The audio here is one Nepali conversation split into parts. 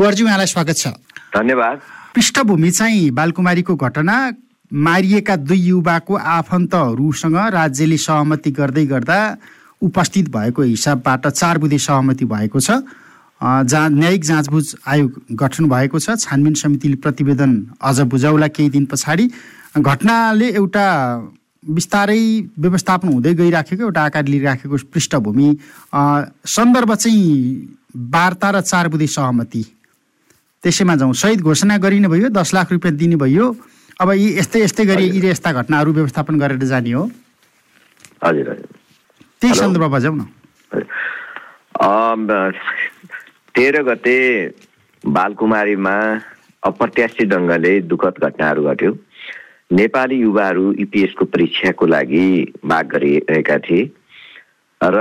कुवरजी उहाँलाई स्वागत छ। धन्यवाद। पृष्ठभूमि चाहिँ बालकुमारीको घटना मारिएका दुई युवाको आफन्तहरूसँग राज्यले सहमति गर्दै गर्दा उपस्थित भएको हिसाबबाट चार बुधे सहमति भएको छ। जहाँ न्यायिक जाँचबुझ आयोग गठन भएको छ। छानबिन समितिले प्रतिवेदन अझ बुझाउला केही दिन पछाडि। घटनाले एउटा बिस्तारै व्यवस्थापन हुँदै गइराखेको एउटा आकार लिइराखेको पृष्ठभूमि। सन्दर्भ चाहिँ वार्ता र चार बुधे सहमति। त्यसैमा जाउँ। सहित घोषणा गरिने भयो दस लाख रुपियाँ दिने भयो अब यी यस्तै यस्तै गरी यी यस्ता घटनाहरू व्यवस्थापन गरेर जाने हो। हजुर हजुर। त्यही सन्दर्भमा जाउँ न। तेह्र गते बालकुमारीमा अप्रत्याशित ढङ्गले दुःखद घटनाहरू घट्यो। नेपाली युवाहरू इपिएसको परीक्षाको लागि माग गरिरहेका थिए। र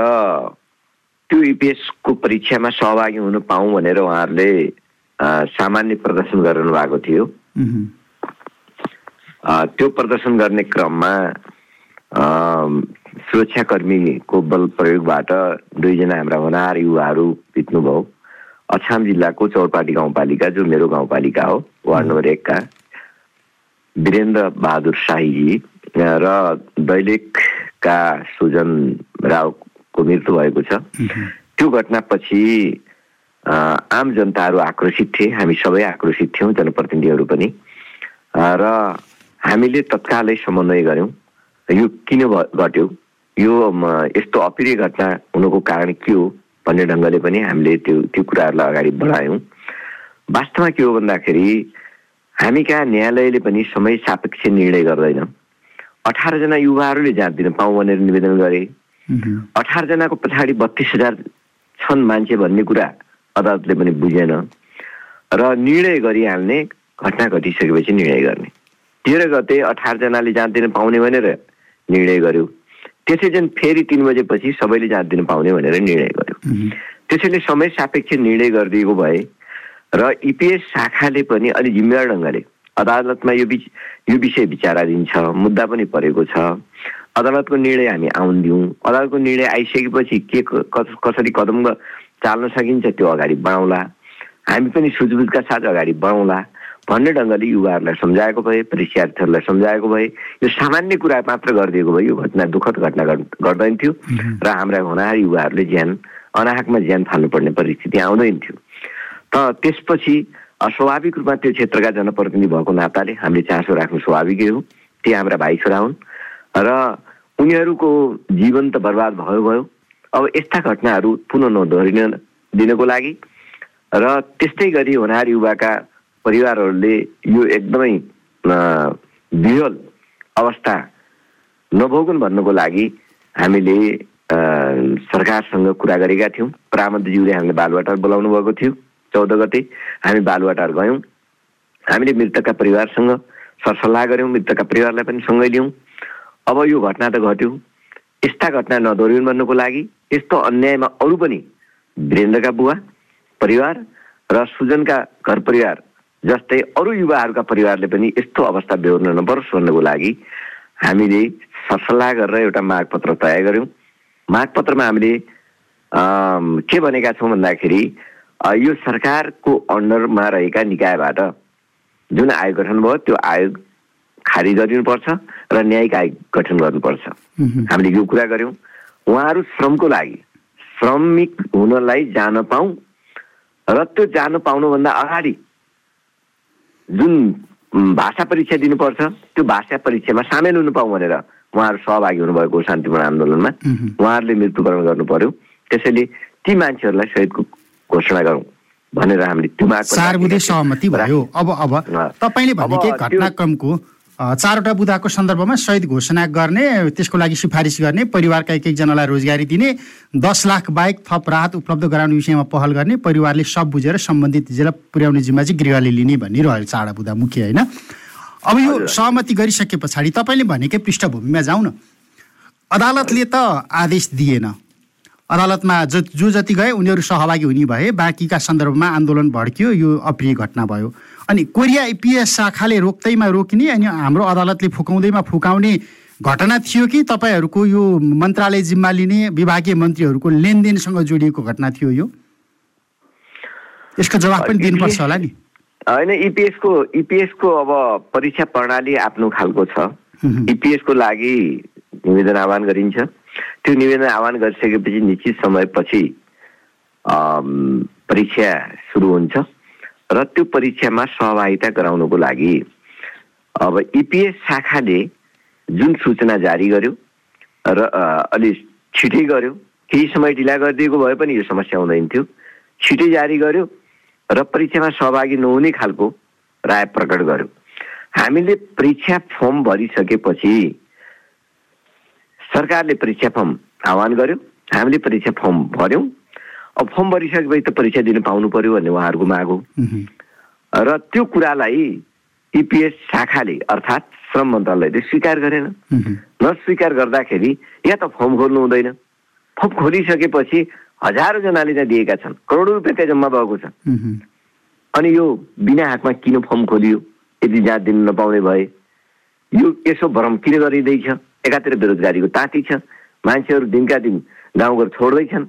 त्यो इपिएसको परीक्षामा सहभागी हुन पाऊँ भनेर उहाँहरूले सामान्य प्रदर्शन गरिरहनु भएको थियो त्यो प्रदर्शन गर्ने क्रममा सुरक्षाकर्मीको बल प्रयोगबाट दुईजना हाम्रा होनार युवाहरू बित्नुभयो अछाम जिल्लाको चौरपाटी गाउँपालिका जो मेरो गाउँपालिका हो वार्ड नम्बर एकका वीरेन्द्र बहादुर शाहीजी र दैलेखका सुजन रावको मृत्यु भएको छ त्यो घटनापछि आम जनताहरू आक्रोशित थिए हामी सबै आक्रोशित थियौँ जनप्रतिनिधिहरू पनि। र हामीले तत्कालै समन्वय गऱ्यौँ। यो किन घट्यो? यो यस्तो अप्रिय घटना हुनुको कारण के हो भन्ने ढङ्गले पनि हामीले त्यो त्यो कुराहरूलाई अगाडि बढायौँ। वास्तवमा के हो भन्दाखेरि हामी कहाँ न्यायालयले पनि समय सापेक्ष निर्णय गर्दैन। अठारजना युवाहरूले जाँच दिन पाउँ भनेर निवेदन गरे। अठारजनाको पछाडि बत्तिस हजार छन् मान्छे भन्ने कुरा अदालतले पनि बुझेन र निर्णय गरिहाल्ने घटना घटिसकेपछि निर्णय गर्ने। तेह्र गते अठारजनाले जाँच दिन पाउने भनेर निर्णय गर्यो। त्यसै चाहिँ फेरि तिन बजेपछि सबैले जाँच दिन पाउने भनेर निर्णय गर्यो। त्यसैले समय सापेक्ष निर्णय गरिदिएको भए र इपिएस शाखाले पनि अलिक जिम्मेवार ढङ्गले अदालतमा यो बिच यो विषय विचाराधीन छ मुद्दा पनि परेको छ। अदालतको निर्णय हामी आउन दिउँ। अदालतको निर्णय आइसकेपछि के कसरी कदम चाल्न सकिन्छ त्यो अगाडि बढाउँला। हामी पनि सुझबुझका साथ अगाडि बढाउँला। भन्ने ढङ्गले युवाहरूलाई सम्झाएको भए परीक्षार्थीहरूलाई सम्झाएको भए यो सामान्य कुरा मात्र गरिदिएको भए यो घटना दुःखद घटना गर्दैन थियो। र हाम्रा हुनार युवाहरूले ज्यान अनाहकमा ज्यान फाल्नुपर्ने परिस्थिति आउँदैन थियो। त त्यसपछि स्वाभाविक रूपमा त्यो क्षेत्रका जनप्रतिनिधि भएको नाताले हामीले चासो राख्नु स्वाभाविकै हो। ती हाम्रा भाइ छोरा हुन्। र उनीहरूको जीवन त बर्बाद भयो भयो। अब यस्ता घटनाहरू पुनः नदोहोरिन दिनको लागि र त्यस्तै गरी होनार युवाका परिवारहरूले यो एकदमै विहल अवस्था नभोगुन् भन्नुको लागि हामीले सरकारसँग कुरा गरेका थियौँ। प्रामन्तज्यूले हामीले बालुवाटार बोलाउनु भएको थियो। चौध गते हामी बालुवाटार गयौँ। हामीले मृतकका परिवारसँग सरसल्लाह गऱ्यौँ मृतकका परिवारलाई पनि सँगै लियौँ। अब यो घटना त घट्यो। यस्ता घटना नदोहोरिन् भन्नुको लागि यस्तो अन्यायमा अरू पनि वीरेन्द्रका बुवा परिवार र सुजनका घर परिवार जस्तै अरू युवाहरूका परिवारले पनि यस्तो अवस्था बेहोर्न नपरोस् भन्नको लागि हामीले सरसल्लाह गरेर एउटा मागपत्र तयार गऱ्यौँ। मागपत्रमा हामीले के भनेका छौँ भन्दाखेरि यो सरकारको अन्डरमा रहेका निकायबाट जुन आयोग गठन भयो त्यो आयोग खारिज गरिदिनुपर्छ र न्यायिक आयोग गठन गर्नुपर्छ। हामीले यो कुरा गऱ्यौँ। उहाँहरू श्रमको लागि श्रमिक हुनलाई जान पाउँ र त्यो जान पाउनुभन्दा अगाडि जुन भाषा परीक्षा दिनुपर्छ त्यो भाषा परीक्षामा सामेल हुनु पाउँ भनेर उहाँहरू सहभागी हुनुभएको शान्तिपूर्ण आन्दोलनमा। उहाँहरूले मृत्युकरण गर्नु पर्यो। त्यसैले ती मान्छेहरूलाई सहितको घोषणा गरौँ भनेर हामीले त्यो सहमति भयो। अब अब तपाईँले घटनाक्रमको चारवटा बुदाको सन्दर्भमा सहित घोषणा गर्ने त्यसको लागि सिफारिस गर्ने परिवारका एक एकजनालाई रोजगारी दिने दस लाख बाहेक थप राहत उपलब्ध गराउने विषयमा पहल गर्ने परिवारले सब बुझेर सम्बन्धित जिल्ला पुर्याउने जिम्मा चाहिँ गृहले लिने भन्ने रह्यो चारवटा बुदा मुख्य होइन? अब यो सहमति गरिसके पछाडि तपाईँले भनेकै पृष्ठभूमिमा जाउँ न अदालतले त आदेश दिएन। अदालतमा ज जो जति गए उनीहरू सहभागी हुने भए बाँकीका सन्दर्भमा आन्दोलन भड्कियो यो अप्रिय घटना भयो। अनि कोरिया आइपिएस शाखाले रोक्दैमा रोकिने अनि हाम्रो अदालतले फुकाउँदैमा फुकाउने घटना थियो कि तपाईँहरूको यो मन्त्रालय जिम्मा लिने विभागीय मन्त्रीहरूको लेनदेनसँग जोडिएको घटना थियो यो? यसको जवाब पनि दिनुपर्छ होला नि। होइन इपिएसको इपिएसको अब परीक्षा प्रणाली आफ्नो खालको छ। इपिएसको लागि निवेदन आह्वान गरिन्छ। त्यो निवेदन आह्वान गरिसकेपछि निश्चित समयपछि परीक्षा सुरु हुन्छ। र त्यो परीक्षामा सहभागिता गराउनुको लागि अब इपिएस शाखाले जुन सूचना जारी गर्यो र अलि छिटै गर्यो केही समय ढिला गरिदिएको भए पनि यो समस्या हुँदैन थियो। छिटै जारी गर्यो र परीक्षामा सहभागी नहुने खालको राय प्रकट गर्यो। हामीले परीक्षा फर्म भरिसकेपछि सरकारले परीक्षा फर्म आह्वान गर्यो। हामीले परीक्षा फर्म भर्यौँ। अब फर्म भरिसकेपछि त परीक्षा दिन पाउनु पर्यो भन्ने उहाँहरूको माग हो। र त्यो कुरालाई इपिएस शाखाले अर्थात् श्रम मन्त्रालयले स्वीकार गरेन। नस्वीकार गर्दाखेरि या त फर्म खोल्नु हुँदैन। फर्म खोलिसकेपछि हजारौँजनाले त्यहाँ दिएका छन्। करोडौँ रुपियाँ त्यहाँ जम्मा भएको छ। अनि यो बिना हातमा किन फर्म खोलियो? यदि जहाँ दिन नपाउने भए। यो यसो भ्रम किन गरिँदैछ? एकातिर बेरोजगारीको ताती छ। मान्छेहरू दिनका दिन गाउँघर छोड्दैछन्।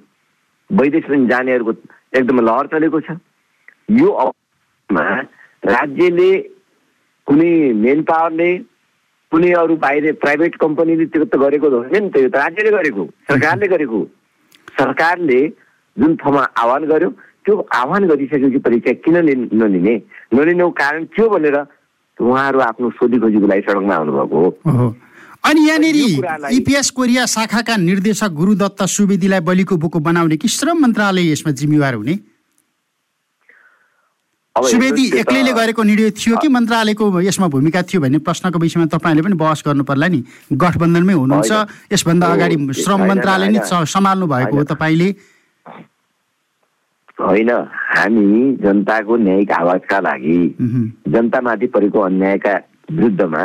वैदेश पनि जानेहरूको एकदमै लहर चलेको छ। यो अवस्थामा राज्यले कुनै मेन पावरले कुनै अरू बाहिर प्राइभेट कम्पनीले त्यो त गरेको होइन नि त यो त राज्यले गरेको सरकारले गरेको। सरकारले जुन ठाउँमा आह्वान गर्यो त्यो आह्वान गरिसकेपछि परीक्षा किन नलिने? नलिनुको कारण थियो भनेर उहाँहरू आफ्नो सोधी खोजीको लागि सडकमा आउनुभएको हो। अनि यहाँनिर इपिएस कोरिया शाखाका निर्देशक गुरुदत्त सुवेदीलाई बलिको बोको बनाउने कि श्रम मन्त्रालय यसमा जिम्मेवार हुने? सुवेदी एक्लैले गरेको निर्णय थियो कि मन्त्रालयको यसमा भूमिका थियो भन्ने प्रश्नको विषयमा तपाईँले पनि बहस गर्नु पर्ला नि। गठबन्धनमै हुनुहुन्छ यसभन्दा अगाडि श्रम मन्त्रालय नै सम्हाल्नु भएको हो तपाईँले। होइन हामी जनताको न्यायिक आवाजका लागि जनतामाथि परेको अन्यायका विरुद्धमा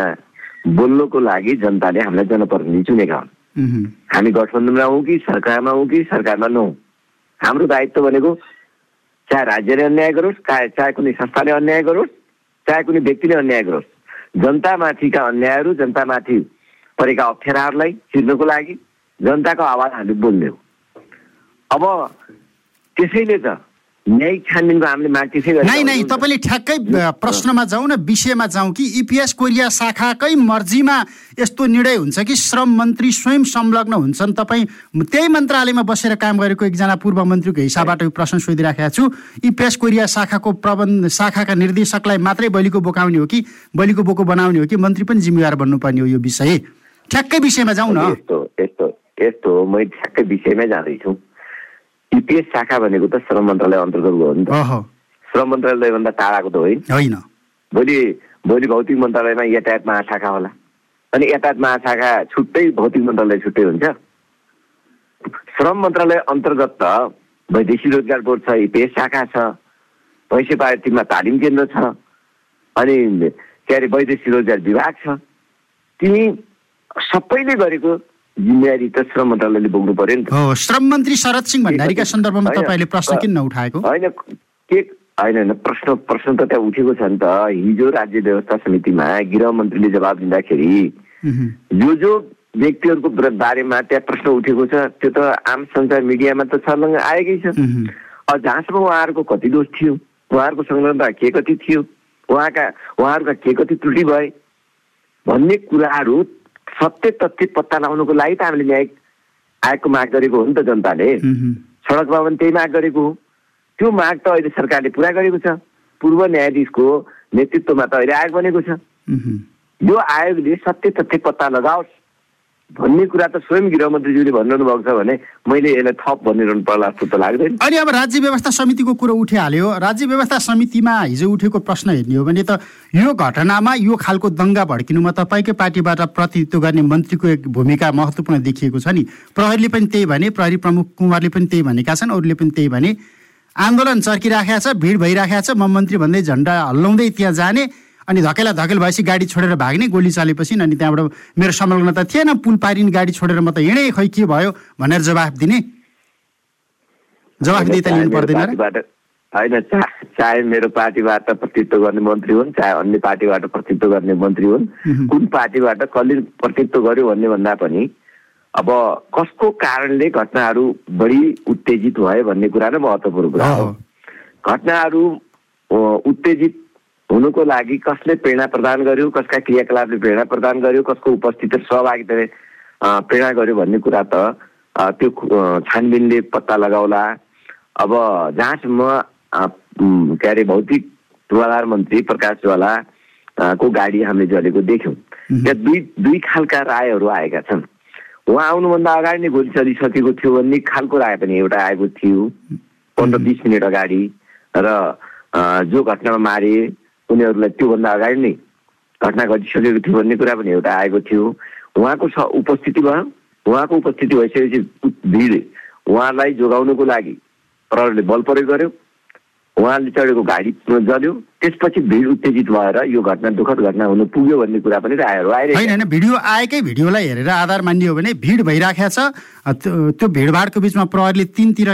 बोल्नको लागि जनताले हामीलाई जनप्रतिनिधि चुनेका हुन्। हामी गठबन्धनमा हौँ कि सरकारमा हौँ कि सरकारमा नहौँ। हाम्रो दायित्व भनेको चाहे राज्यले अन्याय गरोस् चाहे चाहे कुनै संस्थाले अन्याय गरोस् चाहे कुनै व्यक्तिले अन्याय गरोस्। जनतामाथिका अन्यायहरू जनतामाथि परेका अप्ठ्याराहरूलाई चिर्नको लागि जनताको आवाज हामीले बोल्ने हो। अब त्यसैले त न्यायिक छानबिनको हामीले माग त्यसै नै नै तपाईँले ठ्याक्कै प्रश्नमा जाउँ न विषयमा जाउँ कि इपिएस कोरिया शाखाकै मर्जीमा यस्तो निर्णय हुन्छ कि श्रम मन्त्री स्वयं संलग्न हुन्छन्? तपाईँ त्यही मन्त्रालयमा बसेर काम गरेको एकजना पूर्व मन्त्रीको हिसाबबाट यो प्रश्न सोधिराखेको छु। इपिएस कोरिया शाखाको प्रबन्ध शाखाका निर्देशकलाई मात्रै बलिको बोकाउने हो कि बलिको बोको बनाउने हो कि मन्त्री पनि जिम्मेवार बन्नुपर्ने हो यो विषय? ठ्याक्कै विषयमा जाउँ न। यस्तो यस्तो यस्तो म ठ्याक्कै विषयमै जाँदैछु। इपिएस शाखा भनेको त श्रम मन्त्रालय अन्तर्गत हो नि त। श्रम मन्त्रालयभन्दा टाढाको त होइन। भोलि भोलि भौतिक मन्त्रालयमा यातायात महाशाखा होला। अनि यातायात महाशाखा छुट्टै भौतिक मन्त्रालय छुट्टै हुन्छ। श्रम मन्त्रालय अन्तर्गत त वैदेशिक रोजगार बोर्ड छ इपिएस शाखा छ भैँसे पार्टीमा तालिम केन्द्र छ अनि के अरे वैदेशिक रोजगार विभाग छ। ती सबैले गरेको जिम्मेवारी त श्रम मन्त्रालयले बोक्नु पर्यो नि त। श्रम मन्त्री शरद सिंह भण्डारीका सन्दर्भमा तपाईँले प्रश्न किन नउठाएको? होइन के होइन होइन प्रश्न प्रश्न त त्यहाँ उठेको छ नि त। हिजो राज्य व्यवस्था समितिमा गृह मन्त्रीले जवाब दिँदाखेरि जो जो व्यक्तिहरूको बारेमा त्यहाँ प्रश्न उठेको छ त्यो त आम सञ्चार मिडियामा त छर्लङ्ग आएकै छ। जहाँसम्म उहाँहरूको कति दोष थियो उहाँहरूको संलग्नता के कति थियो उहाँका उहाँहरूका के कति त्रुटि भए भन्ने कुराहरू सत्य तथ्य पत्ता लगाउनुको लागि त हामीले न्यायिक आयोगको माग गरेको हो नि त जनताले। सडकमा पनि त्यही माग गरेको हो। त्यो माग त अहिले सरकारले पुरा गरेको छ। पूर्व न्यायाधीशको नेतृत्वमा त अहिले आयोग बनेको छ। यो आयोगले सत्य तथ्य पत्ता लगाओस्। भन्ने कुरा त स्वयं गृहमन्त्रीज्यूले भनिरहनु भएको छ भने मैले यसलाई थप भनिरहनु पर्ला जस्तो त लाग्दैन। अनि अब राज्य व्यवस्था समितिको कुरो उठिहाल्यो। राज्य व्यवस्था समितिमा हिजो उठेको प्रश्न हेर्ने हो भने त यो घटनामा यो खालको दङ्गा भड्किनुमा तपाईँकै पार्टीबाट प्रतिनिधित्व गर्ने मन्त्रीको एक भूमिका महत्त्वपूर्ण देखिएको छ नि। प्रहरीले पनि त्यही भने प्रहरी प्रमुख कुमारले पनि त्यही भनेका छन् अरूले पनि त्यही भने। आन्दोलन चर्किराखेको छ भिड भइराखेको छ म मन्त्री भन्दै झन्डा हल्लाउँदै त्यहाँ जाने। अनि धकेला धकेल भएपछि गाडी छोडेर भाग्ने गोली चालेपछि अनि त्यहाँबाट मेरो संलग्नता थिएन पुल पारिने गाडी छोडेर म त हिँडेँ खै के भयो भनेर जवाफ दिने। जवाफ दिए लिनु पर्दैन। होइन चाहे मेरो पार्टीबाट प्रतित्व गर्ने मन्त्री हुन् चाहे अन्य पार्टीबाट प्रतित्व गर्ने मन्त्री हुन् कुन पार्टीबाट कसले प्रतित्व गर्यो भन्ने भन्दा पनि अब कसको कारणले घटनाहरू बढी उत्तेजित भयो भन्ने कुरा नै महत्त्वपूर्ण कुरा हो। घटनाहरू उत्तेजित हुनुको लागि कसले प्रेरणा प्रदान गर्यो कसका क्रियाकलापले प्रेरणा प्रदान गर्यो कसको उपस्थिति सहभागिताले प्रेरणा गर्यो भन्ने कुरा त त्यो छानबिनले पत्ता लगाउला। अब जहाँसम्म के अरे भौतिक पूर्वाधार मन्त्री प्रकाश ज्वाला को गाडी हामीले जलेको देख्यौँ। त्यहाँ दुई दुई खालका रायहरू आएका छन्। उहाँ आउनुभन्दा अगाडि नै गोली चलिसकेको थियो भन्ने खालको राय पनि एउटा आएको थियो। पन्ध्र बिस मिनट अगाडि र जो घटनामा मारे उनीहरूलाई त्योभन्दा अगाडि नै घटना घटिसकेको थियो भन्ने कुरा पनि एउटा आएको थियो। उहाँको छ उपस्थिति भयो। उहाँको उपस्थिति भइसकेपछि भिड उहाँलाई जोगाउनुको लागि प्रहरले बल प्रयोग गर्यो। उहाँले चढेको गाडी जल्यो त्यसपछि भिड उत्तेजित भएर यो घटना दुःखद घटना हुनु पुग्यो भन्ने कुरा पनि रायहरू आइरहेको होइन होइन भिडियो आएकै भिडियोलाई हेरेर आधार मानियो भने भिड भइराखेको छ। त्यो भिडभाडको बिचमा प्रहरीले तिनतिर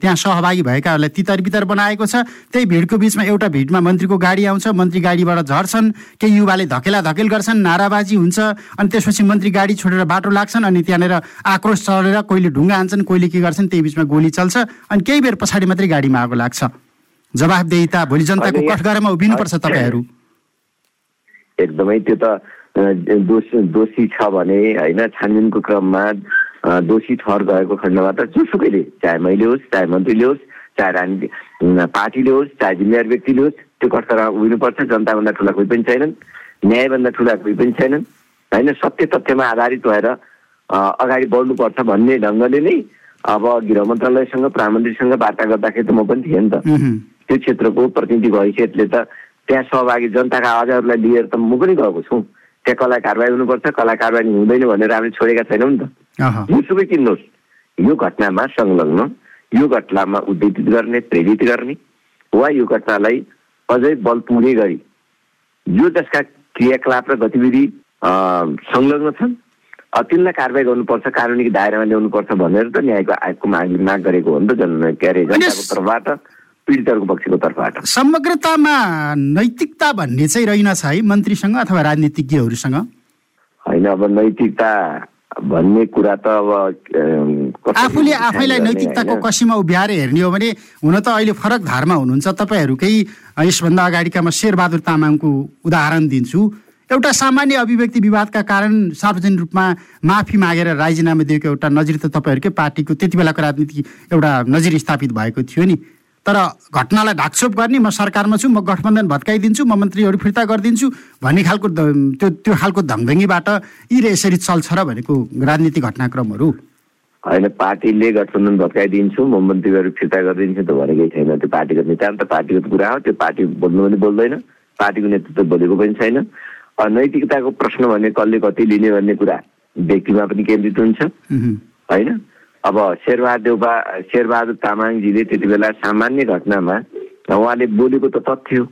त्यहाँ सहभागी भएकाहरूलाई तितर बितर बनाएको छ। त्यही भिडको बिचमा एउटा भिडमा मन्त्रीको गाडी आउँछ। मन्त्री गाडीबाट झर्छन्। केही युवाले धकेला धकेल गर्छन् नाराबाजी हुन्छ। अनि त्यसपछि मन्त्री गाडी छोडेर बाटो लाग्छन् अनि त्यहाँनिर आक्रोश चढेर कोहीले ढुङ्गा हान्छन् कोहीले के गर्छन् त्यही बिचमा गोली चल्छ। अनि केही बेर पछाडि मात्रै गाडीमा आगो लाग्छ। जवाफदेहिता भोलि जनताको कठघरमा उभिनुपर्छ तपाईँहरू। एकदमै त्यो त दोष दोषी छ भने होइन छानबिनको क्रममा दोषी ठहर गएको खण्डमा त जोसुकैले चाहे मैले होस् चाहे मन्त्रीले होस् चाहे राजनीति पार्टीले होस् चाहे जिम्मेवार व्यक्तिले होस् त्यो कठघरमा उभिनुपर्छ जनताभन्दा ठुला कोही पनि छैनन् न्यायभन्दा ठुला कोही पनि छैनन् होइन सत्य तथ्यमा आधारित भएर अगाडि बढ्नुपर्छ भन्ने ढङ्गले नै अब गृह मन्त्रालयसँग प्रधानमन्त्रीसँग वार्ता गर्दाखेरि त म पनि थिएँ नि त। त्यो क्षेत्रको प्रतिनिधिको हैसियतले त त्यहाँ सहभागी जनताका आवाजहरूलाई लिएर त म पनि गएको छु। त्यहाँ कला कारवाही हुनुपर्छ कला कारवाही हुँदैन भनेर हामीले छोडेका छैनौँ नि त। जुनसुकै किन्नुहोस्। यो घटनामा संलग्न यो घटनामा उद्देशित गर्ने प्रेरित गर्ने वा यो घटनालाई अझै बल पुग्ने गरी जो जसका क्रियाकलाप र गतिविधि संलग्न छन् तिनलाई कारवाही गर्नुपर्छ कानुनी दायरामा ल्याउनुपर्छ भनेर त न्यायको आयोगको माग माग गरेको हो नि त जन के अरे जनताको तर्फबाट। पीडितहरूको पक्षको तर्फबाट। समग्रतामा नैतिकता भन्ने चाहिँ रहेनछ है मन्त्रीसँग अथवा राजनीतिज्ञहरूसँग? होइन अब नैतिकता भन्ने कुरा त अब आफूले आफैलाई नैतिकताको कसीमा उभ्याएर हेर्ने हो भने हुन त अहिले फरक धारमा हुनुहुन्छ। तपाईँहरूकै यसभन्दा अगाडिका म शेरबहादुर तामाङको उदाहरण दिन्छु। एउटा सामान्य अभिव्यक्ति विवादका कारण सार्वजनिक रूपमा माफी मागेर राजीनामा दिएको एउटा नजिर त तपाईँहरूकै पार्टीको त्यति बेलाको राजनीति एउटा नजिर स्थापित भएको थियो नि। तर घटनालाई ढाकछोप गर्ने म सरकारमा छु म गठबन्धन भत्काइदिन्छु म मन्त्रीहरू फिर्ता गरिदिन्छु भन्ने खालको त्यो त्यो खालको धङभङ्गीबाट यी यसरी चल्छ र भनेको राजनीतिक घटनाक्रमहरू। होइन पार्टीले गठबन्धन भत्काइदिन्छु म मन्त्रीहरू फिर्ता गरिदिन्छु त भनेकै छैन त्यो पार्टीको नेता त पार्टीको कुरा हो त्यो पार्टी बोल्नु पनि बोल्दैन पार्टीको नेतृत्व बोलेको पनि छैन। नैतिकताको प्रश्न भने कसले कति लिने भन्ने कुरा व्यक्तिमा पनि केन्द्रित हुन्छ। होइन? अब शेरबहादुर बा शेरबहादुर तामाङजीले त्यति बेला सामान्य घटनामा उहाँले बोलेको त तथ्य हो।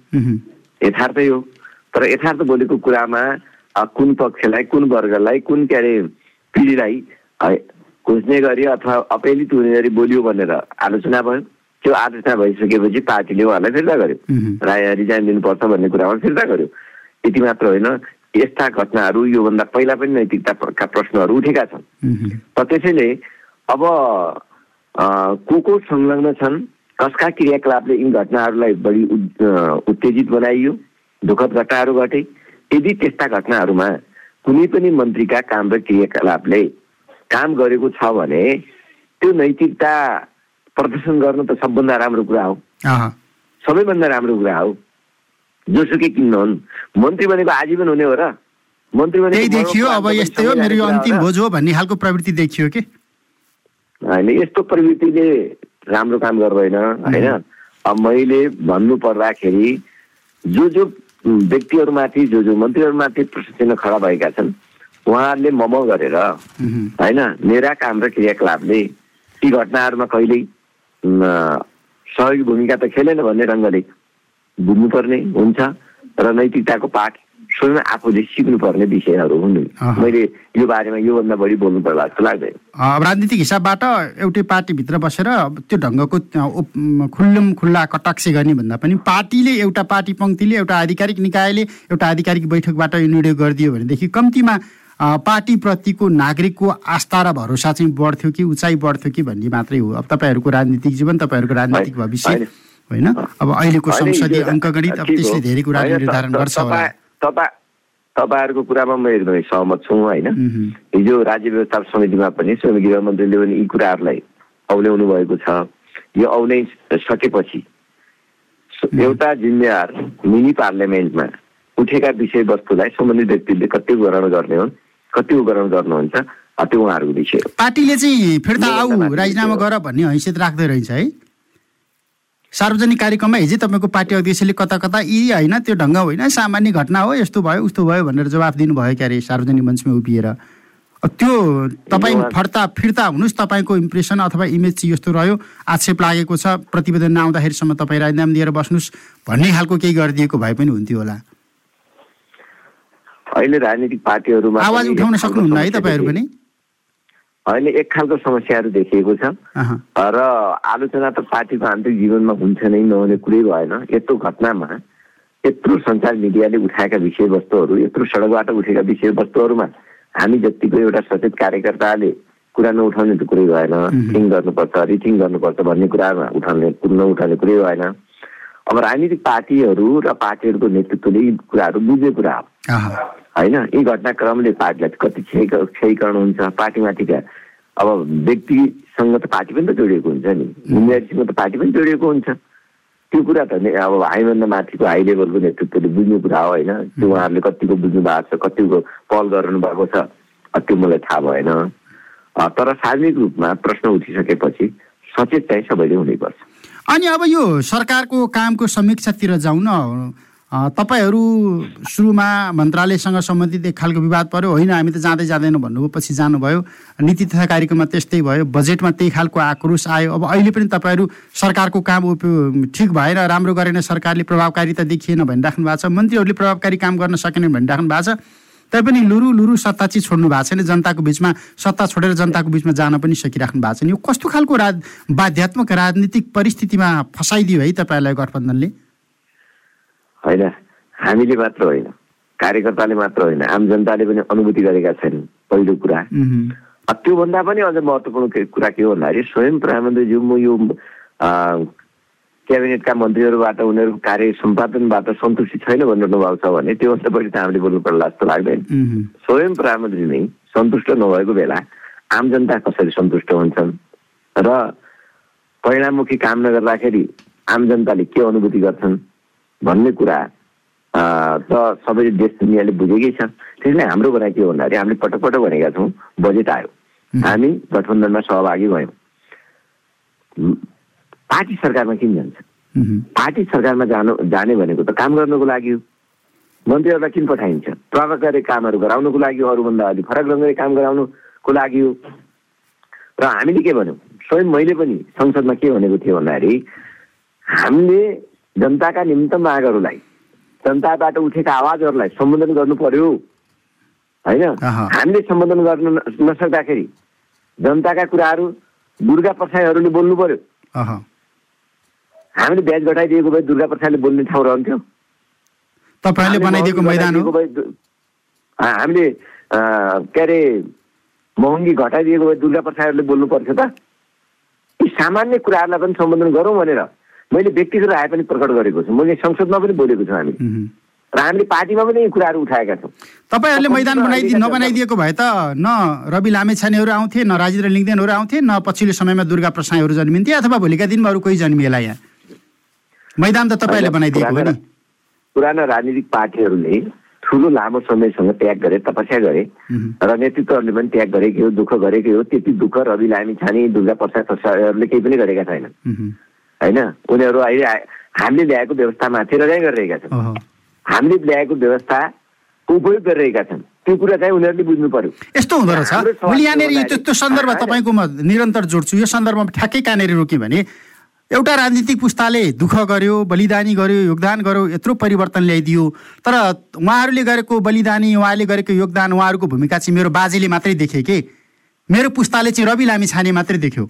यथार्थै हो। तर यथार्थ बोलेको कुरामा कुन पक्षलाई कुन वर्गलाई कुन के अरे पिँढीलाई खोज्ने गरी अथवा अपेलित हुने गरी बोलियो भनेर आलोचना भयो। त्यो आलोचना भइसकेपछि पार्टीले उहाँलाई फिर्ता गर्यो। राय रिजाइन दिनुपर्छ भन्ने कुरामा फिर्ता गर्यो। यति मात्र होइन यस्ता घटनाहरू योभन्दा पहिला पनि नैतिकताका प्रश्नहरू उठेका छन्। र त्यसैले अब को को संलग्न छन्? कसका क्रियाकलापले यी घटनाहरूलाई बढी उत्तेजित बनाइयो? दुःखद घटनाहरू घटे। यदि त्यस्ता घटनाहरूमा कुनै पनि मन्त्रीका काम र क्रियाकलापले काम गरेको छ भने त्यो नैतिकता प्रदर्शन गर्नु त सबभन्दा राम्रो कुरा हो। सबैभन्दा राम्रो कुरा हो। जोसुकै किन्नुहुन् मन्त्री भनेको आजीवन हुने हो र। मन्त्री भनेको देखियो। अब यस्तै हो। मेरो अन्तिम भोज हो भन्ने खालको प्रवृत्ति देखियो कि? होइन यस्तो प्रवृत्तिले राम्रो काम गर्दैन होइन? अब मैले भन्नु पर्दाखेरि जो जो व्यक्तिहरूमाथि जो जो मन्त्रीहरूमाथि प्रश्न खडा भएका छन् उहाँहरूले मम गरेर होइन मेरा काम र क्रियाकलापले ती घटनाहरूमा कहिल्यै सहयोगी भूमिका त खेलेन भन्ने ढङ्गले बुझ्नुपर्ने हुन्छ र नैतिकताको पाठ स्वयं आफूले सिक्नुपर्ने विषयहरू हुन्। मैले यो बारेमा योभन्दा बढी बोल्नु पर्ला जस्तो लाग्दैन। राजनीतिक हिसाबबाट एउटै पार्टीभित्र बसेर त्यो ढङ्गको खुल्लुम खुल्ला कटाक्ष गर्ने भन्दा पनि पार्टीले एउटा पार्टी पङ्क्तिले एउटा आधिकारिक निकायले एउटा आधिकारिक बैठकबाट यो निर्णय गरिदियो भनेदेखि कम्तीमा पार्टीप्रतिको नागरिकको आस्था र भरोसा चाहिँ बढ्थ्यो कि उचाइ बढ्थ्यो कि भन्ने मात्रै हो। अब तपाईँहरूको राजनीतिक जीवन तपाईँहरूको राजनीतिक भविष्य होइन। अब अहिलेको संसदीय अङ्कगणित अब त्यसले धेरै कुराहरू निर्धारण गर्छ होला। तपाईँहरूको कुरामा म एकदमै सहमत छु होइन? हिजो राज्य व्यवस्थापन समितिमा पनि स्वयं गृहमन्त्रीले पनि यी कुराहरूलाई औल्याउनु भएको छ। यो औलै सकेपछि एउटा जिम्मेवार मिनी पार्लियामेन्टमा उठेका विषयवस्तुलाई सम्बन्धित व्यक्तिले कति ग्रहण गर्ने हुन् कति ग्रहण गर्नुहुन्छ त्यो उहाँहरूको विषय पार्टीले चाहिँ फिर्ता आऊ राजीनामा गर भन्ने हैसियत राख्दै रहेछ है। सार्वजनिक कार्यक्रममा हिजै तपाईँको पार्टी अध्यक्षले कता कता यी होइन त्यो ढङ्ग होइन सामान्य घटना हो यस्तो भयो उस्तो भयो भनेर जवाफ दिनुभयो क्यारे सार्वजनिक मञ्चमा उभिएर। त्यो तपाईँ फर्ता फिर्ता हुनुहोस् तपाईँको इम्प्रेसन अथवा इमेज चाहिँ यस्तो रह्यो। आक्षेप लागेको छ प्रतिवेदन नआउँदाखेरिसम्म तपाईँ राजीनामा दिएर बस्नुहोस् भन्ने खालको केही गरिदिएको भए पनि हुन्थ्यो होला। अहिले राजनीतिक पार्टीहरूमा आवाज उठाउन सक्नुहुन्न है तपाईँहरू पनि? अहिले एक खालको समस्याहरू देखिएको छ। र आलोचना त पार्टीको आन्तरिक जीवनमा हुन्छ नै नहुने कुरै भएन। यत्रो घटनामा यत्रो सञ्चार मिडियाले उठाएका विषयवस्तुहरू यत्रो सडकबाट उठेका विषयवस्तुहरूमा हामी जतिको एउटा सचेत कार्यकर्ताले कुरा नउठाउने त कुरै भएन। थिङ गर्नुपर्छ रिथिङ गर्नुपर्छ भन्ने कुरामा उठाउने नउठाउने कुरै भएन। अब राजनीतिक पार्टीहरू र पार्टीहरूको नेतृत्वले यी कुराहरू बुझ्ने कुरा हो। होइन यी घटनाक्रमले पार्टीलाई कति क्षय क्षयीकरण हुन्छ पार्टीमाथिका अब व्यक्तिसँग त पार्टी पनि त जोडिएको हुन्छ नि। जिम्मेवारीसँग त पार्टी पनि जोडिएको हुन्छ। त्यो कुरा त अब हाईभन्दा माथिको हाई लेभलको नेतृत्वले बुझ्ने कुरा हो होइन। त्यो उहाँहरूले कतिको बुझ्नु भएको छ कतिको पहल गर्नु भएको छ त्यो मलाई थाहा भएन। तर सार्वजनिक रूपमा प्रश्न उठिसकेपछि सचेत चाहिँ सबैले हुनैपर्छ। अनि अब यो सरकारको कामको समीक्षातिर जाउँ न तपाईँहरू सुरुमा मन्त्रालयसँग सम्बन्धित एक खालको विवाद पऱ्यो होइन हामी त जाँदै जाँदैनौँ भन्नुभयो पछि जानुभयो। नीति तथा कार्यक्रममा त्यस्तै भयो। बजेटमा त्यही खालको आक्रोश आयो। अब अहिले पनि तपाईँहरू सरकारको काम ठिक भएन राम्रो गरेन सरकारले प्रभावकारिता देखिएन भनिराख्नु भएको छ। मन्त्रीहरूले प्रभावकारी काम गर्न सकेनन् भनिराख्नु भएको छ। तैपनि लुरु लुरु सत्ता चाहिँ छोड्नु भएको छैन। जनताको बिचमा सत्ता छोडेर जनताको बिचमा जान पनि सकिराख्नु भएको छैन। यो कस्तो खालको राज बाध्यात्मक राजनीतिक परिस्थितिमा फसाइदियो है तपाईँहरूलाई गठबन्धनले? होइन हामीले मात्र होइन कार्यकर्ताले मात्र होइन आम जनताले पनि अनुभूति गरेका छैनन् पहिलो कुरा। त्योभन्दा पनि अझ महत्त्वपूर्ण कुरा के हो भन्दाखेरि स्वयं प्रधानमन्त्रीज्यू म यो क्याबिनेटका मन्त्रीहरूबाट उनीहरूको कार्य सम्पादनबाट सन्तुष्टि छैन भनिरहनु भएको छ भने त्योभन्दा बढी त हामीले बोल्नु पर्ला जस्तो लाग्दैन। स्वयं प्रधानमन्त्री नै सन्तुष्ट नभएको बेला आम जनता कसरी सन्तुष्ट हुन्छन्? र परिणाममुखी काम नगर्दाखेरि आम जनताले के अनुभूति गर्छन्? भन्ने कुरा त सबैले देश दुनियाँले बुझेकै छ त्यसले हाम्रो भनाइ के हो भन्दाखेरि हामीले पटक पटक भनेका छौँ बजेट आयो। हामी गठबन्धनमा सहभागी भयौँ। पार्टी सरकारमा किन जान्छ? पार्टी सरकारमा जानु जाने भनेको त काम गर्नुको लागि हो। मन्त्रीहरूलाई किन पठाइन्छ? प्रभावकारी कामहरू गराउनुको लागि अरूभन्दा अलिक फरक ढङ्गले काम गराउनुको लागि हो। र हामीले के भन्यौँ? स्वयं मैले पनि संसदमा के भनेको थिएँ भन्दाखेरि हामीले जनताका निम्त मागहरूलाई जनताबाट उठेका आवाजहरूलाई सम्बोधन गर्नु पर्यो। होइन? हामीले सम्बोधन गर्न नसक्दाखेरि जनताका कुराहरू दुर्गा प्रसाईहरूले बोल्नु पर्यो। हामीले ब्याज घटाइदिएको भए दुर्गा प्रसाईले बोल्ने ठाउँ रहन्थ्यो। तपाईँले बनाइदिएको मैदान हामीले के अरे महँगी घटाइदिएको भए दुर्गा प्रसाईहरूले बोल्नु पर्थ्यो त। यी सामान्य कुराहरूलाई पनि सम्बोधन गरौँ भनेर मैले व्यक्तिगत राय पनि प्रकट गरेको छु। मैले संसदमा पनि बोलेको छु हामी। र हामीले पार्टीमा पनि यी कुराहरू उठाएका छौँ। तपाईँहरूले मैदान बनाइदिए नबनाइदिएको भए त न रवि लामेछानेहरू आउँथे न राजेन्द्र लिङ्गदेनहरू आउँथे न पछिल्लो समयमा दुर्गा प्रसाईहरू जन्मिन्थे अथवा भोलिका दिनमा अरू कोही जन्मिएला यहाँ। मैदान त तपाईँले बनाइदिएको हो नि। पुराना राजनीतिक पार्टीहरूले ठुलो लामो समयसँग त्याग गरे तपस्या गरे र नेतृत्वहरूले पनि त्याग गरेकै हो दुःख गरेकै हो। त्यति दुःख रवि लामी छाने दुर्गा प्रसाद प्रसादहरूले केही पनि गरेका छैनन्। होइन? उनीहरू अहिले हामीले ल्याएको व्यवस्थामाथि रगाइ गरिरहेका छन्। हामीले ल्याएको व्यवस्थाको उपयोग गरिरहेका छन्। त्यो कुरा चाहिँ उनीहरूले बुझ्नु पर्यो। यस्तो हुँदो रहेछ मैले यहाँनिर त्यो सन्दर्भ तपाईँको म निरन्तर जोड्छु। यो सन्दर्भमा ठ्याक्कै कहाँनिर रोक्यो भने एउटा राजनीतिक पुस्ताले दुःख गर्यो बलिदानी गर्यो योगदान गर्यो यत्रो परिवर्तन ल्याइदियो। तर उहाँहरूले गरेको बलिदानी उहाँले गरेको योगदान उहाँहरूको भूमिका चाहिँ मेरो बाजेले मात्रै देखे कि? मेरो पुस्ताले चाहिँ रवि लामी छाने मात्रै देख्यो।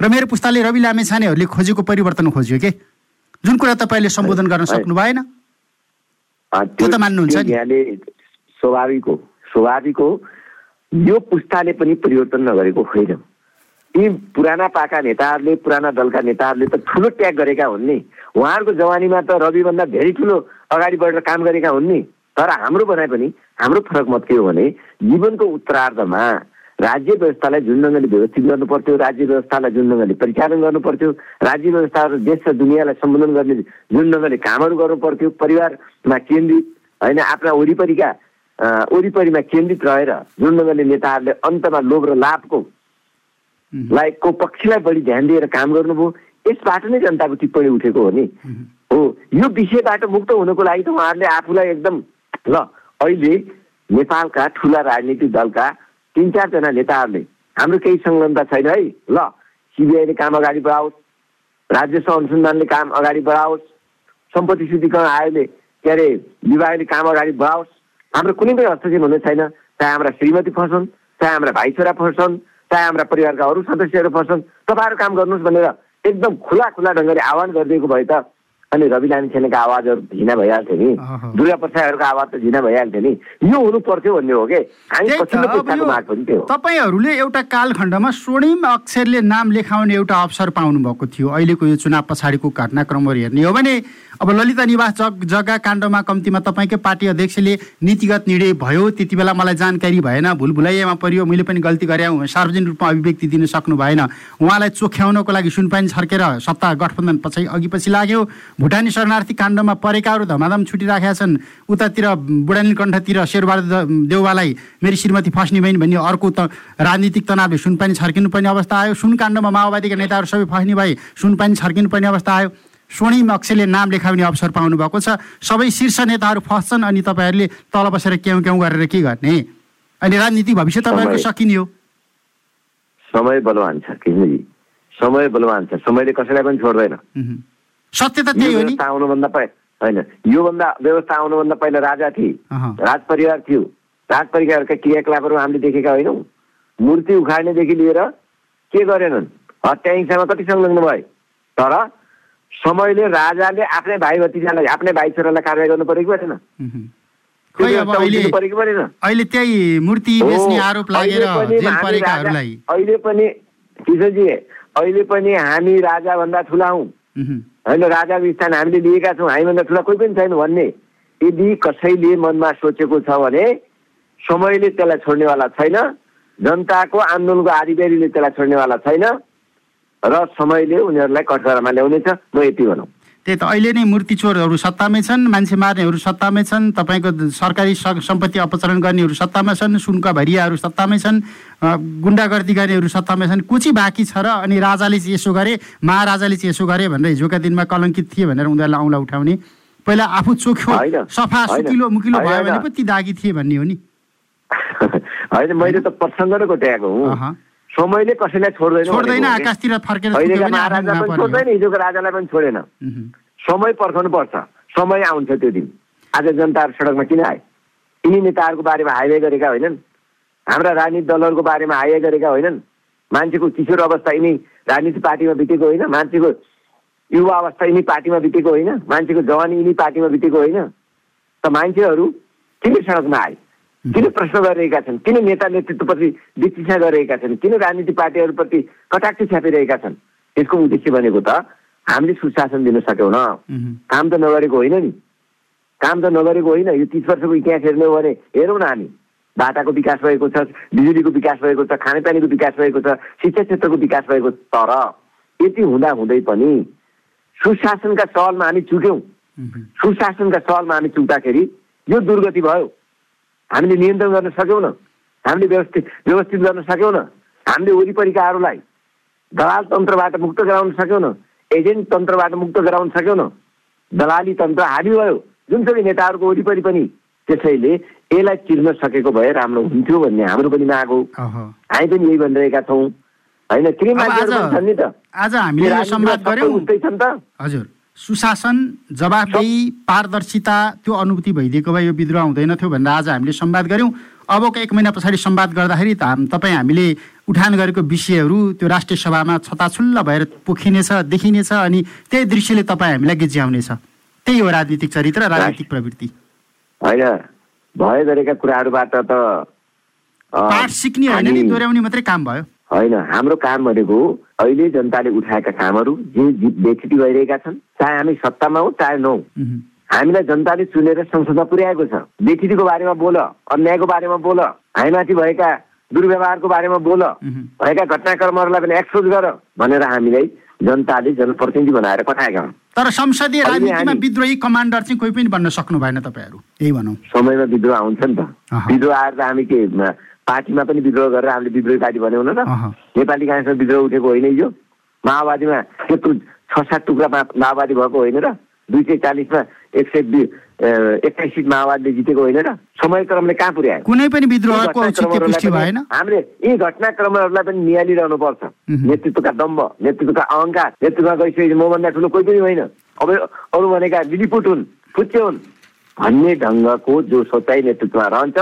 र मेरो पुस्ताले रवि लामेछानेहरूले खोजेको परिवर्तन खोज्यो के? जुन कुरा तपाईँले सम्बोधन गर्न सक्नु भएन। त्यो त मान्नुहुन्छ स्वाभाविक हो। स्वाभाविक हो। यो पुस्ताले पनि परिवर्तन नगरेको होइन। ती पुराना पाका नेताहरूले पुराना दलका नेताहरूले त ठुलो ट्याग गरेका हुन् नि। उहाँहरूको जवानीमा त रविभन्दा धेरै ठुलो अगाडि बढेर काम गरेका हुन् नि। तर हाम्रो बनाए पनि हाम्रो फरक मत के हो भने जीवनको उत्तरार्धमा राज्य व्यवस्थालाई जुन ढङ्गले व्यवस्थित गर्नु पर्थ्यो राज्य व्यवस्थालाई जुन ढङ्गले परिचालन गर्नु पर्थ्यो राज्य व्यवस्था देश र दुनियाँलाई सम्बोधन गर्ने जुन ढङ्गले कामहरू गर्नु पर्थ्यो परिवारमा केन्द्रित होइन आफ्ना वरिपरिका वरिपरिमा केन्द्रित रहेर जुन ढङ्गले नेताहरूले अन्तमा लोभ र लाभको लाइकको पक्षलाई बढी ध्यान दिएर काम गर्नुभयो। यसबाट नै जनताको टिप्पणी उठेको हो नि। हो यो विषयबाट मुक्त हुनको लागि त उहाँहरूले आफूलाई एकदम ल अहिले नेपालका ठुला राजनीतिक दलका तिन चारजना नेताहरूले हाम्रो केही संलग्नता छैन है। ल सिबिआईले काम अगाडि बढाओस् राज्य अनुसन्धानले काम अगाडि बढाओस् सम्पत्ति शुद्धिकरण आयोगले के अरे विभागले काम अगाडि बढाओस्। हाम्रो कुनै पनि हस्तक्षेप हुने छैन। चाहे हाम्रा श्रीमती फर्छन् चाहे हाम्रा भाइ छोरा फर्छन् चाहे हाम्रा परिवारका अरू सदस्यहरू फर्छन् तपाईँहरू काम गर्नुहोस् भनेर एकदम खुला खुला ढङ्गले आह्वान गरिदिएको भए त अनि रवि लामी सेनाको आवाजहरू झिना भइहाल्थ्यो नि। दुर्गा प्रसादहरूको आवाज त झिना भइहाल्थ्यो नि। यो हुनु पर्थ्यो भन्ने हो कि? हामी पछिल्लो पुस्ताको माग पनि त्यो तपाईँहरूले एउटा कालखण्डमा स्वर्णिम अक्षरले नाम लेखाउने एउटा अवसर पाउनु भएको थियो। अहिलेको यो चुनाव पछाडिको घटनाक्रमहरू हेर्ने हो भने अब ललिता निवास जग जग्गा काण्डमा कम्तीमा तपाईँकै पार्टी अध्यक्षले नीतिगत निर्णय भयो त्यति बेला मलाई जानकारी भएन भुल भुलाइयामा परियो मैले पनि गल्ती गरेँ सार्वजनिक रूपमा अभिव्यक्ति दिन सक्नु भएन। उहाँलाई चोख्याउनको लागि सुनपानी छर्केर सत्ता गठबन्धन पछि अघि पछि लाग्यो। भुटानी शरणार्थी काण्डमा परेकाहरू धमाधम छुटिराखेका छन्। उतातिर बुढानीकण्ठतिर शेरबहादुर देउवालाई मेरी श्रीमती फस्ने बहिनी भन्ने अर्को त राजनीतिक तनावले सुनपानी छर्किनु पर्ने अवस्था आयो। सुनकाण्डमा माओवादीका नेताहरू सबै फस्ने भए सुनपानी छर्किनु पर्ने अवस्था आयो। स्वर्णिम अक्षरले नाम लेखाउने अवसर पाउनु भएको छ। सबै शीर्ष नेताहरू फस्छन् अनि तपाईँहरूले तल बसेर क्याउ क्याउ गरेर के गर्ने? अनि राजनीति भविष्य तपाईँहरूको सकिने हो। समय बलवान छ समय बलवान छ। समयले कसैलाई पनि छोड्दैन। सत्य त त्यही हो नि। आउनुभन्दा पहिला होइन योभन्दा व्यवस्था आउनुभन्दा पहिला राजा थिए। राज परिवार थियो। राज परिवारका क्रियाकलापहरू हामीले देखेका होइनौँ। मूर्ति उखाड्नेदेखि लिएर के गरेनन्? हत्या हिंसामा कति संलग्न भए? तर समयले राजाले आफ्नै भाइ भतिजालाई आफ्नै भाइ छोरालाई कारवाही गर्नु पऱ्यो कि परेन अहिले पनि किशोरजी अहिले पनि हामी राजाभन्दा ठुला हौँ। होइन राजाको स्थान हामीले लिएका छौँ। हामीभन्दा ठुला कोही पनि छैन भन्ने। यदि कसैले मनमा सोचेको छ भने समयले त्यसलाई छोड्नेवाला छैन जनताको आन्दोलनको आधिकारीले त्यसलाई छोड्नेवाला छैन र समयले उनीहरूलाई कठघरामा ल्याउनेछ। म यति भनौँ। त्यही त अहिले नै मूर्ति चोरहरू सत्तामै छन् मान्छे मार्नेहरू सत्तामै छन् तपाईँको सरकारी सम्पत्ति अपचरण गर्नेहरू सत्तामा छन् सुनका भरियाहरू सत्तामै छन् गुन्डागर्दी गर्नेहरू सत्तामै छन् कुची बाँकी छ र अनि राजाले चाहिँ यसो गरे महाराजाले चाहिँ यसो गरे भनेर हिजोका दिनमा कलङ्कित थिए भनेर उनीहरूलाई औँला उठाउने। पहिला आफू चोख्यो सफा सुकिलो मुकिलो भयो भने पो ती दागी थिए भन्ने हो नि। होइन मैले त प्रसङ्ग नै कोट्याएको हुँ। समयले कसैलाई छोड्दैन छोड्दैन आकाशतिर फर्केर छोड्दैन हिजोको राजालाई पनि छोडेन। समय पर्खाउनु पर्छ समय आउँछ त्यो दिन। आज जनताहरू सडकमा किन आए? यिनी नेताहरूको बारेमा हाइवे गरेका होइनन्। हाम्रा राजनीतिक दलहरूको बारेमा हाइवे गरेका होइनन्। मान्छेको किशोर अवस्था यिनी राजनीति पार्टीमा बितेको होइन। मान्छेको युवा अवस्था यिनी पार्टीमा बितेको होइन। मान्छेको जवानी यिनी पार्टीमा बितेको होइन। त मान्छेहरू किन सडकमा आए? किन प्रश्न गरिरहेका छन्? किन नेता नेतृत्वप्रति विचिसा गरिरहेका छन्? किन राजनीतिक पार्टीहरूप्रति कटाक्ष छ्यापिरहेका छन्? यसको उद्देश्य भनेको त हामीले सुशासन दिन सक्यौँ न काम त नगरेको होइन नि। काम त नगरेको होइन। यो तिस वर्षको इतिहास हेर्ने हो भने हेरौँ न हामी। बाटाको विकास भएको छ बिजुलीको विकास भएको छ खानेपानीको विकास भएको छ शिक्षा क्षेत्रको विकास भएको छ। तर यति हुँदा हुँदै पनि सुशासनका सवालमा हामी चुक्यौँ। सुशासनका सवालमा हामी चुक्दाखेरि यो दुर्गति भयो। हामीले नियन्त्रण गर्न सक्यौँ न हामीले व्यवस्थित व्यवस्थित गर्न सक्यौँ न हामीले वरिपरिकाहरूलाई दलाल तन्त्रबाट मुक्त गराउन सक्यौँ न एजेन्ट तन्त्रबाट मुक्त गराउन सक्यौँ न दलाली तन्त्र हाबी भयो। जुनसुकै नेताहरूको वरिपरि पनि त्यसैले यसलाई चिर्न सकेको भए राम्रो हुन्थ्यो भन्ने हाम्रो पनि माग हो। हामी पनि यही भनिरहेका छौँ। होइन किन छन् नि त? आज हामीले हजुर। सुशासन जवाबदेही पारदर्शिता त्यो अनुभूति भइदिएको भए यो विद्रोह हुँदैन थियो भनेर आज हामीले संवाद गऱ्यौँ। अबको एक महिना पछाडि संवाद गर्दाखेरि त तपाईँ हामीले उठान गरेको विषयहरू त्यो राष्ट्रिय सभामा छताछुल्ल भएर पोखिनेछ देखिनेछ अनि त्यही दृश्यले तपाईँ हामीलाई गिज्याउनेछ। त्यही हो राजनीतिक चरित्र राजनीतिक प्रवृत्ति। होइन भए गरेका कुराहरूबाट त पाठ सिक्ने होइन नि दोहोऱ्याउने मात्रै काम भयो। होइन हाम्रो काम भनेको अहिले जनताले उठाएका कामहरू जे बेचिटी भइरहेका छन् चाहे हामी सत्तामा हौ चाहे नौ। हामीलाई जनताले चुनेर संसदमा पुर्याएको छ। बेचिटीको बारेमा बोल अन्यायको बारेमा बोल हामीमाथि भएका दुर्व्यवहारको बारेमा बोल भएका घटनाक्रमहरूलाई पनि एक्सपोज गर भनेर हामीलाई जनताले जनप्रतिनिधि बनाएर पठाएका हुन्। तर संसदीय राजनीतिमा विद्रोही कमान्डर चाहिँ कोही पनि बन्न सक्नु भएन तपाईँहरू। यही भनौँ। समयमा विद्रोह आउँछ नि त। विद्रोह आएर त हामी के पार्टीमा पनि विद्रोह गरेर हामीले विद्रोही पार्टी बन्यौँ न त। नेपाली काङ्ग्रेसमा विद्रोह उठेको होइन यो। माओवादीमा त्यत्रो छ सात टुक्रा माओवादी भएको होइन र। दुई सय चालिसमा एक सय एक्काइस सिट माओवादीले जितेको होइन र समयक्रमले कहाँ पुर्यायो? कुनै पनि विद्रोहको हामीले यी घटनाक्रमहरूलाई पनि निहालिरहनु पर्छ नेतृत्वका दम्ब नेतृत्वका अहङ्कार नेतृत्वमा गइसकेपछि मभन्दा ठुलो कोही पनि होइन। अब अरू भनेका लिलिपुट हुन् फुच्चे हुन् भन्ने ढङ्गको जो सोचाइ नेतृत्वमा रहन्छ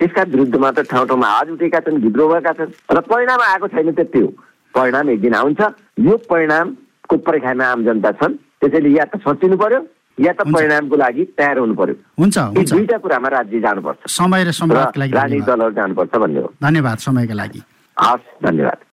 त्यसका विरुद्धमा त ठाउँ ठाउँमा आवाज उठेका छन् विद्रोह भएका छन्। र परिणाम आएको छैन त्यति हो। परिणाम एक दिन आउँछ। यो परिणामको पर्खाइमा आम जनता छन्। त्यसैले या त सचिनु पर्यो या त परिणामको लागि तयार हुनु पर्यो। हुन्छ दुईटा कुरामा राज्य जानुपर्छ। समय र राजनीतिक दलहरू जानुपर्छ भन्ने हो। धन्यवाद समयका लागि। हस् धन्यवाद।